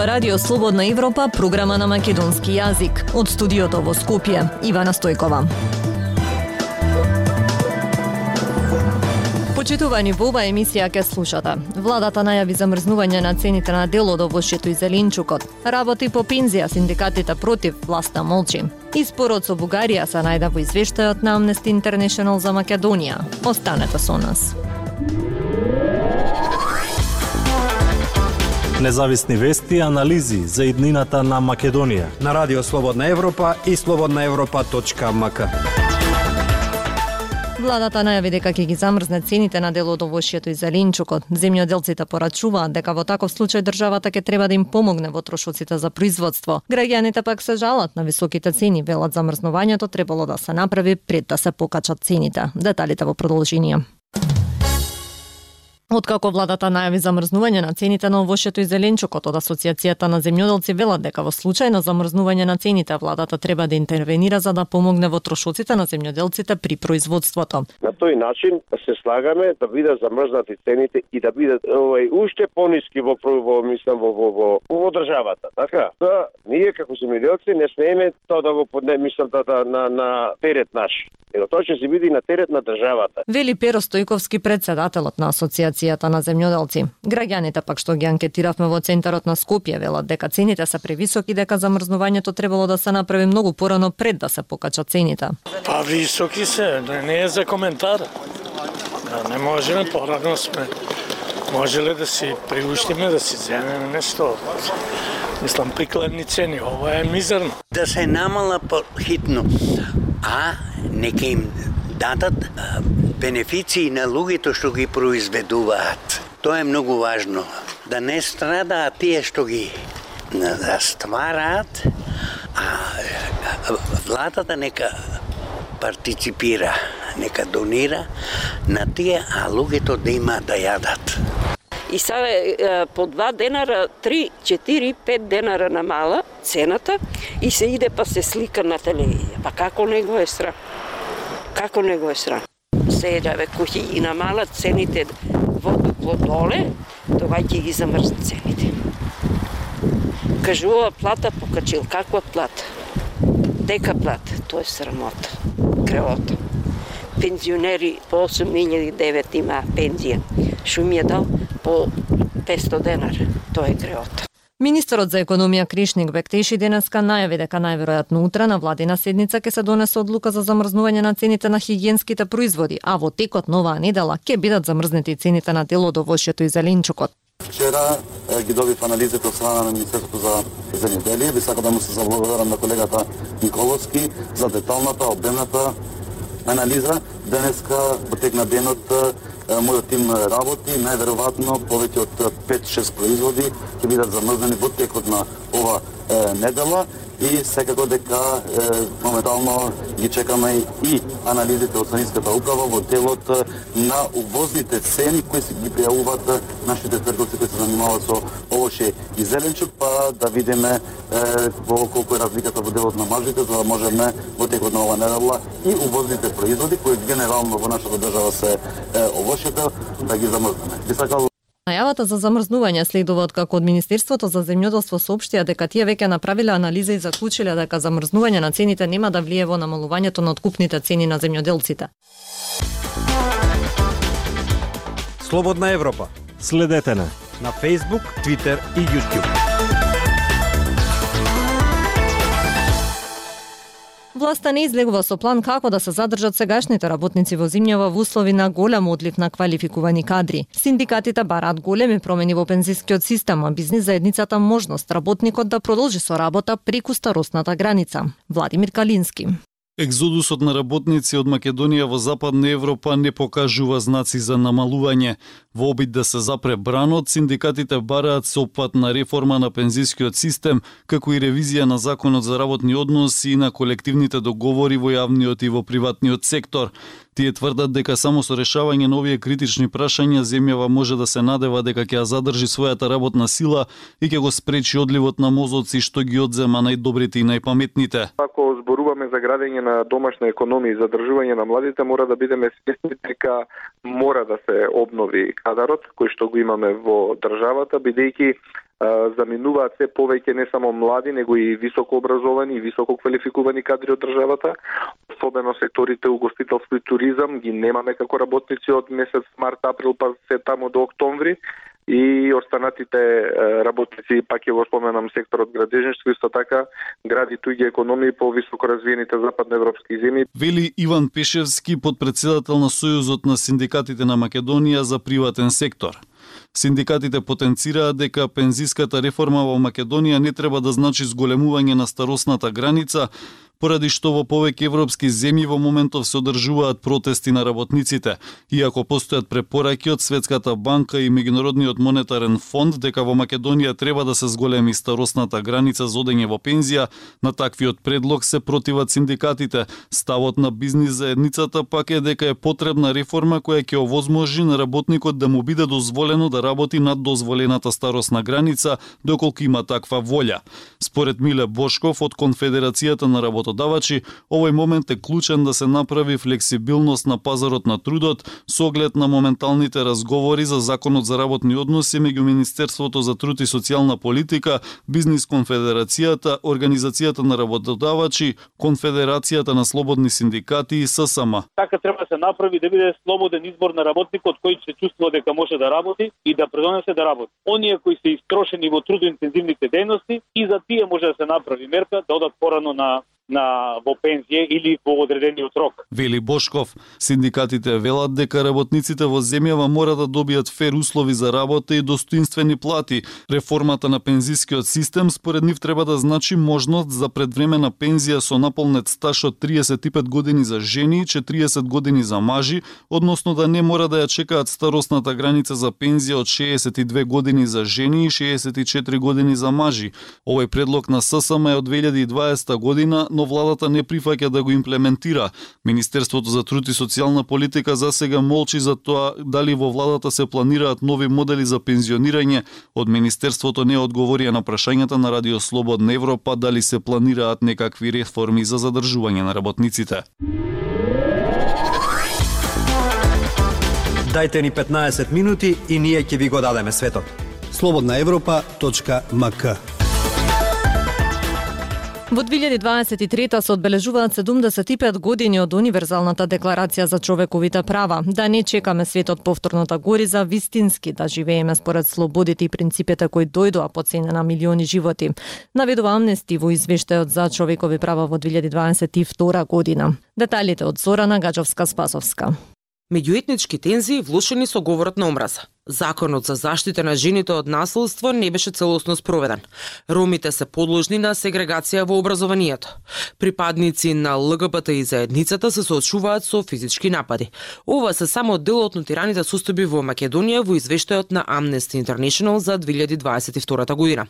Ова радио Слободна Европа, програма на македонски јазик. Од студиото во Скопје, Ивана Стојкова. Почитувани во оваа емисија ке слушате. Владата најави замрзнување на цените на делот овошјето и зеленчукот. Работи по пензија, синдикатите против, власта молчи. Испорот со Бугарија се најде во извештајот на Amnesty International за Македонија. Останете со нас. Независни вести и анализи за иднината на Македонија. На Радио Слободна Европа и слободнаевропа.мк. Владата најави дека ќе ги замрзне цените на дел од овошјето и зеленчукот. Земјоделците порачуваат дека во таков случај државата ќе треба да им помогне во трошоците за производство. Граѓаните пак се жалат на високите цени, велат замрзнувањето требало да се направи пред да се покачат цените. Деталите во продолжение. Откако владата најави замрзнување на цените на овошјето и зеленчукот од Асоциацијата на земјоделци велат дека во случај на замрзнување на цените владата треба да интервенира за да помогне во трошоците на земјоделците при производството. На тој начин се слагаме да бидат замрзнати цените и да бидат овај уште пониски во во мислам во во во, во државата, така? Да ние како земјоделци не смееме тоа да го подне мислам да, да на на терет наш. Его тоа ќе се биде на терет на државата. Вели Перо Стојковски председателот на Асоциацијата на земјоделци. Граѓаните пак што ги анкетиравме во центарот на Скопје велат дека цените се превисоки дека замрзнувањето требало да се направи многу порано пред да се покачат цените. Па високи се, не, не е за коментар. Да, не можеме порано сме можеле да си приуштиме да си земеме нешто. Мислам прикладни цени, ова е мизерно. Да се намала по-хитно, а нека им дадат бенефиции на луѓето што ги произведуваат. Тоа е многу важно. Да не страдаат тие што ги ствараат, а владата нека партиципира, нека донира на тие, а луѓето да има да јадат. И сега по два денара, три, четири, пет денара намала цената и се иде па се слика на телевизија. Па како не го е страх? Како не го е срам? Седа ве кухи и намала цените во дупло доле, тоа ќе ги замрзне цените. Кажува плата покачил, каква плата? Дека плата, тоа е срамота, Кревота. Пензионери по 8009 има пензија. Шум ја дал по 500 денар. Тоа е кревота. Министерот за економија Кришник Бектеши денеска најави дека најверојатно утре на владина седница ќе се донесе одлука за замрзнување на цените на хигиенските производи, а во текот на оваа недела ќе бидат замрзнети цените на дело до овошјето и зеленчукот. Вчера ги добив анализите од страна на Министерството за земјоделие. Ви сакам да му се заблагодарам на колегата Николовски за деталната, обемната анализа. Денеска потекна тек денот мојот тим работи, најверојатно повеќе од 5-6 производи ќе бидат замрзнени во текот на ова недела и секако дека е, моментално ги чекаме и анализите од Санинската управа во делот на увозните цени кои се ги пријавуваат нашите трговци кои се занимаваат со овоше и зеленчук, па да видиме е, во колку е разликата во делот на мажите, за да можеме во текот на ова недела и увозните производи кои генерално во нашата држава се е, овошите да ги замрзнеме. Би сакал Најавата за замрзнување следува од како од Министерството за земјоделство соопштија дека тие веќе направиле анализа и заклучиле дека замрзнување на цените нема да влие во намалувањето на откупните цени на земјоделците. Слободна Европа. Следете на на Facebook, Twitter и YouTube. Власта не излегува со план како да се задржат сегашните работници во зимњава во услови на голем одлив на квалификувани кадри. Синдикатите бараат големи промени во пензискиот систем, а бизнис заедницата можност работникот да продолжи со работа преку старосната граница. Владимир Калински. Екзодусот на работници од Македонија во Западна Европа не покажува знаци за намалување. Во обид да се запре бранот, синдикатите бараат сопатна реформа на пензискиот систем, како и ревизија на законот за работни односи и на колективните договори во јавниот и во приватниот сектор. Тие тврдат дека само со решавање на овие критични прашања земјава може да се надева дека ќе ја задржи својата работна сила и ќе го спречи одливот на мозоци што ги одзема најдобрите и најпаметните. Ако за градење на домашна економија и задржување на младите, мора да бидеме свесни дека мора да се обнови кадарот кој што го имаме во државата, бидејќи заминуваат се повеќе не само млади, него и високо образовани и високо квалификувани кадри од државата, особено секторите угостителство и туризам ги немаме како работници од месец март, април па се тамо до октомври и останатите работници, пак ја го споменам секторот градежништво, исто така гради туѓи економии по високо развиените западноевропски земји. Вели Иван Пешевски, подпредседател на Сојузот на синдикатите на Македонија за приватен сектор. Синдикатите потенцираат дека пензиската реформа во Македонија не треба да значи зголемување на старосната граница, поради што во повеќе европски земји во моментов се одржуваат протести на работниците, иако постојат препораки од Светската банка и Меѓународниот монетарен фонд дека во Македонија треба да се зголеми старосната граница за одење во пензија, на таквиот предлог се противат синдикатите. Ставот на бизнис заедницата пак е дека е потребна реформа која ќе овозможи на работникот да му биде дозволено да работи над дозволената старосна граница доколку има таква волја. Според Миле Бошков од Конфедерацијата на работ работодавачи, овој момент е клучен да се направи флексибилност на пазарот на трудот со оглед на моменталните разговори за законот за работни односи меѓу Министерството за труд и социјална политика, Бизнис конфедерацијата, Организацијата на работодавачи, Конфедерацијата на слободни синдикати и ССМ. Така треба да се направи да биде слободен избор на работникот кој се чувствува дека може да работи и да предонесе да работи. Оние кои се истрошени во трудоинтензивните дејности и за тие може да се направи мерка да одат порано на на во пензија или во одредениот рок. Вели Бошков, синдикатите велат дека работниците во земјава мора да добијат фер услови за работа и достоинствени плати. Реформата на пензискиот систем според нив треба да значи можност за предвремена пензија со наполнет стаж од 35 години за жени и 40 години за мажи, односно да не мора да ја чекаат старосната граница за пензија од 62 години за жени и 64 години за мажи. Овој предлог на ССМ е од 2020 година, но владата не прифаќа да го имплементира. Министерството за труд и социјална политика за сега молчи за тоа дали во владата се планираат нови модели за пензионирање. Од министерството не одговорија на прашањата на Радио Слободна Европа дали се планираат некакви реформи за задржување на работниците. Дайте ни 15 минути и ние ќе ви го дадеме светот. Слободна Европа.мк Во 2023 се одбележуваат 75 години од Универзалната декларација за човековите права. Да не чекаме светот повторно да гори за вистински да живееме според слободите и принципите кои дојдоа по цена на милиони животи. Наведува Амнести во извештајот за човекови права во 2022 година. Деталите од Зорана Гаджовска-Спасовска. Меѓуетнички тензии влушени со говорот на омраза. Законот за заштита на жените од насилство не беше целосно спроведен. Ромите се подложни на сегрегација во образованието. Припадници на ЛГБТ и заедницата се соочуваат со физички напади. Ова се само дел од нотираните состојби во Македонија во извештајот на Amnesty International за 2022 година.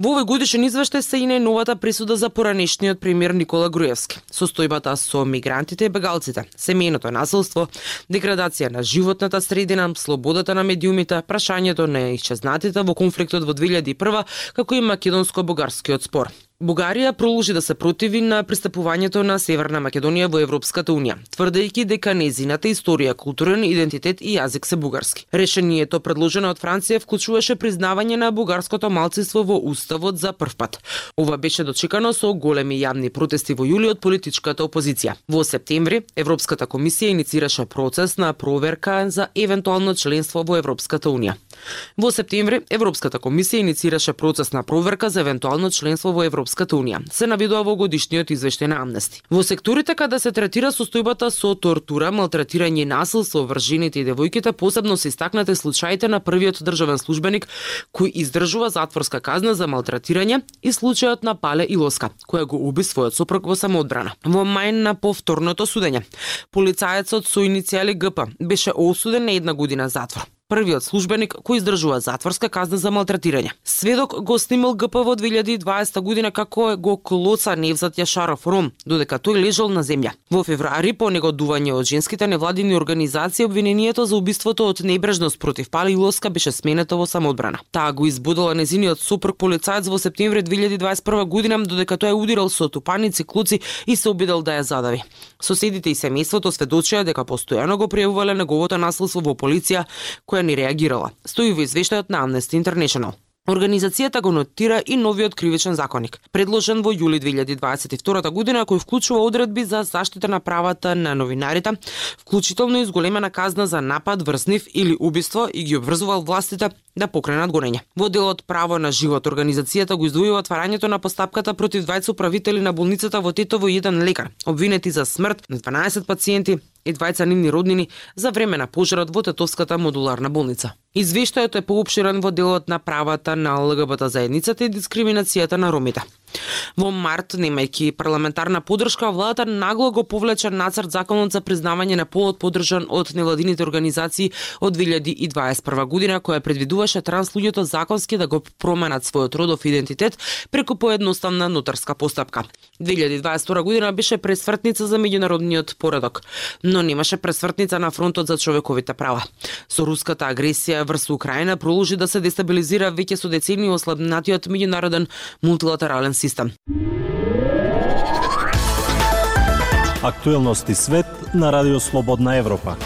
Во овој годишен извештај се и најновата присуда за поранешниот премиер Никола Груевски. Состојбата со мигрантите и бегалците, семејното насилство, деградација на животната средина, слободата на медиум филмите, прашањето на исчезнатите во конфликтот во 2001 како и македонско-бугарскиот спор. Бугарија продолжи да се противи на пристапувањето на Северна Македонија во Европската Унија, тврдејќи дека незината историја, културен идентитет и јазик се бугарски. Решението предложено од Франција вклучуваше признавање на бугарското малцинство во уставот за прв пат. Ова беше дочекано со големи јавни протести во јули од политичката опозиција. Во септември Европската комисија иницираше процес на проверка за евентуално членство во Европската Унија. Во септември Европската комисија иницираше процес на проверка за евентуално членство во Европската унија. Се наведува во годишниот извештај на Амнести. Во секторите каде се третира состојбата со тортура, малтретирање и насилство врз жените и девојките, посебно се истакнати случаите на првиот државен службеник кој издржува затворска казна за малтретирање и случајот на Пале Илоска, која го уби својот сопруг во самоодбрана. Во мај на повторното судење, полицаецот со иницијали ГП беше осуден на една година затвор првиот службеник кој издржува затворска казна за малтретирање. Сведок го снимал ГП во 2020 година како го клоца Невзат Јашаров Ром, додека тој лежал на земја. Во февруари по негодување од женските невладини организации обвинението за убиството од небрежност против Пали Лоска беше сменето во самоодбрана. Таа го избудала незиниот сопруг полицаец во септември 2021 година додека тој удирал со тупаници, клуци и се обидел да ја задави. Соседите и семејството сведочија дека постојано го пријавувале неговото насилство во полиција, која не реагирала, стои во извештајот на Amnesty International. Организацијата го нотира и новиот кривичен законник, предложен во јули 2022 година, кој вклучува одредби за заштита на правата на новинарите, вклучително и зголемена казна за напад, врзнив или убиство и ги обврзувал властите да покренат гонење. Во делот право на живот организацијата го издвојува отварањето на постапката против двајца управители на болницата во Тетово и еден лекар, обвинети за смрт на 12 пациенти и двајца нивни роднини за време на пожарот во Тетовската модуларна болница. Извештајот е поопширен во делот на правата на ЛГБТ заедницата и дискриминацијата на ромите. Во март, немајќи парламентарна подршка, владата нагло го повлече нацрт законот за признавање на полот подржан од невладините организации од 2021 година, која предвидуваше транс луѓето законски да го променат својот родов идентитет преку поедноставна нотарска постапка. 2022 година беше пресвртница за меѓународниот поредок, но немаше пресвртница на фронтот за човековите права. Со руската агресија врз Украина продолжи да се дестабилизира веќе со децени ослабнатиот меѓународен мултилатерален систем. Актуелности свет на Радио Слободна Европа.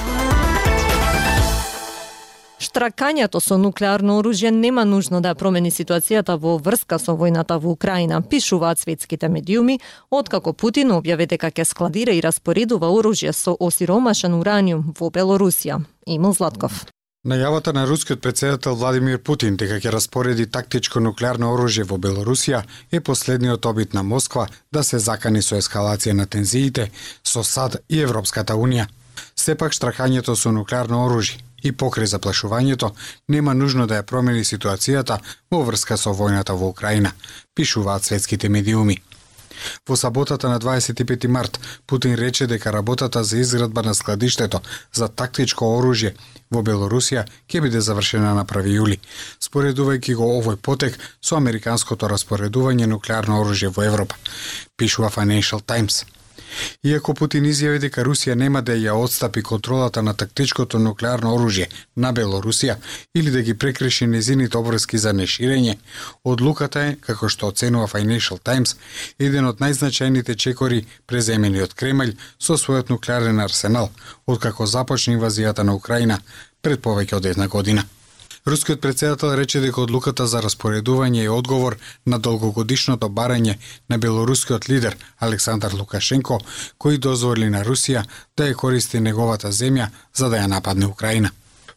Штракањето со нуклеарно оружје нема нужно да промени ситуацијата во врска со војната во Украина, пишуваат светските медиуми, откако Путин објави дека ќе складира и распоредува оружје со осиромашен ураниум во Белорусија. Имал Златков. Најавата на рускиот председател Владимир Путин дека ќе распореди тактичко нуклеарно оружје во Белорусија е последниот обид на Москва да се закани со ескалација на тензиите со САД и Европската Унија. Сепак штрахањето со нуклеарно оружје и покрај заплашувањето нема нужно да ја промени ситуацијата во врска со војната во Украина, пишуваат светските медиуми. Во саботата на 25 март, Путин рече дека работата за изградба на складиштето за тактичко оружје во Белорусија ќе биде завршена на 1 јули, споредувајќи го овој потек со американското распоредување нуклеарно оружје во Европа, пишува Financial Times. Иако Путин изјави дека Русија нема да ја отстапи контролата на тактичкото нуклеарно оружје на Белорусија или да ги прекрши незините обврски за неширење, одлуката е, како што оценува Financial Times, еден од најзначајните чекори преземени од Кремљ со својот нуклеарен арсенал, откако започна инвазијата на Украина пред повеќе од една година. Рускиот председател рече дека одлуката за распоредување е одговор на долгогодишното барање на белорускиот лидер Александар Лукашенко, кој дозволи на Русија да ја користи неговата земја за да ја нападне Украина.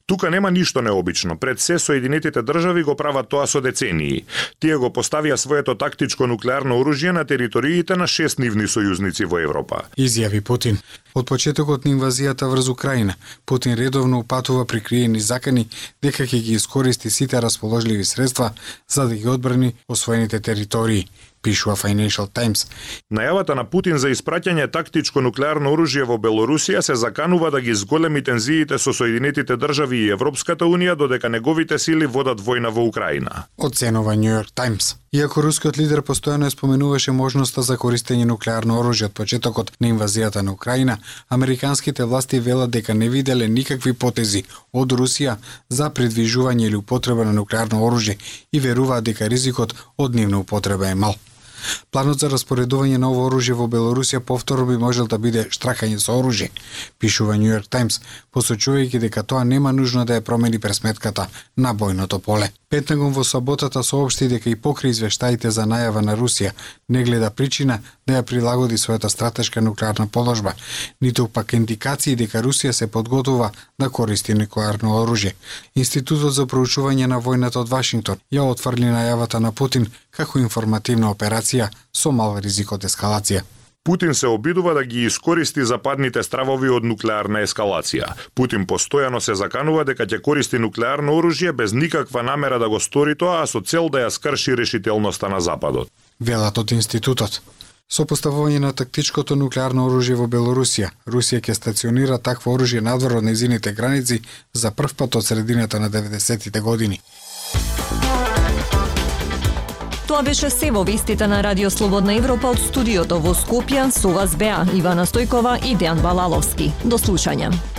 Тука нема ништо необично. Пред се Соединетите држави го прават тоа со децении. Тие го поставија своето тактичко нуклеарно оружје на териториите на шест нивни сојузници во Европа. Изјави Путин. Од почетокот на инвазијата врз Украина, Путин редовно упатува прикриени закани дека ќе ги искористи сите расположливи средства за да ги одбрани освоените територии пишува Financial Times. Најавата на Путин за испраќање тактичко нуклеарно оружје во Белорусија се заканува да ги зголеми тензиите со Соединетите држави и Европската унија додека неговите сили водат војна во Украина. Оценува New York Times. Иако рускиот лидер постојано споменуваше можноста за користење нуклеарно оружје од почетокот на инвазијата на Украина, американските власти велат дека не виделе никакви потези од Русија за предвижување или употреба на нуклеарно оружје и веруваат дека ризикот од нивна употреба е мал. Планот за распоредување на ово оружје во Белорусија повторно би можел да биде штракање со оружје, пишува New York Times посочувајќи дека тоа нема нужно да ја промени пресметката на бојното поле. Пентагон во саботата соопшти дека и покри извештаите за најава на Русија не гледа причина да ја прилагоди својата стратешка нуклеарна положба, ниту пак индикации дека Русија се подготова да користи нуклеарно оружје. Институтот за проучување на војната од Вашингтон ја отфрли најавата на Путин како информативна операција со мал ризик од ескалација. Путин се обидува да ги искористи западните стравови од нуклеарна ескалација. Путин постојано се заканува дека ќе користи нуклеарно оружје без никаква намера да го стори тоа, а со цел да ја скрши решителноста на Западот. Велат од институтот. Со поставување на тактичкото нуклеарно оружје во Белорусија, Русија ќе стационира такво оружје надвор од незините граници за прв пат од средината на 90-тите години. Тоа беше се во вестите на Радио Слободна Европа од студиото во Скопје. Со вас беа Ивана Стојкова и Дејан Балаловски. До слушање.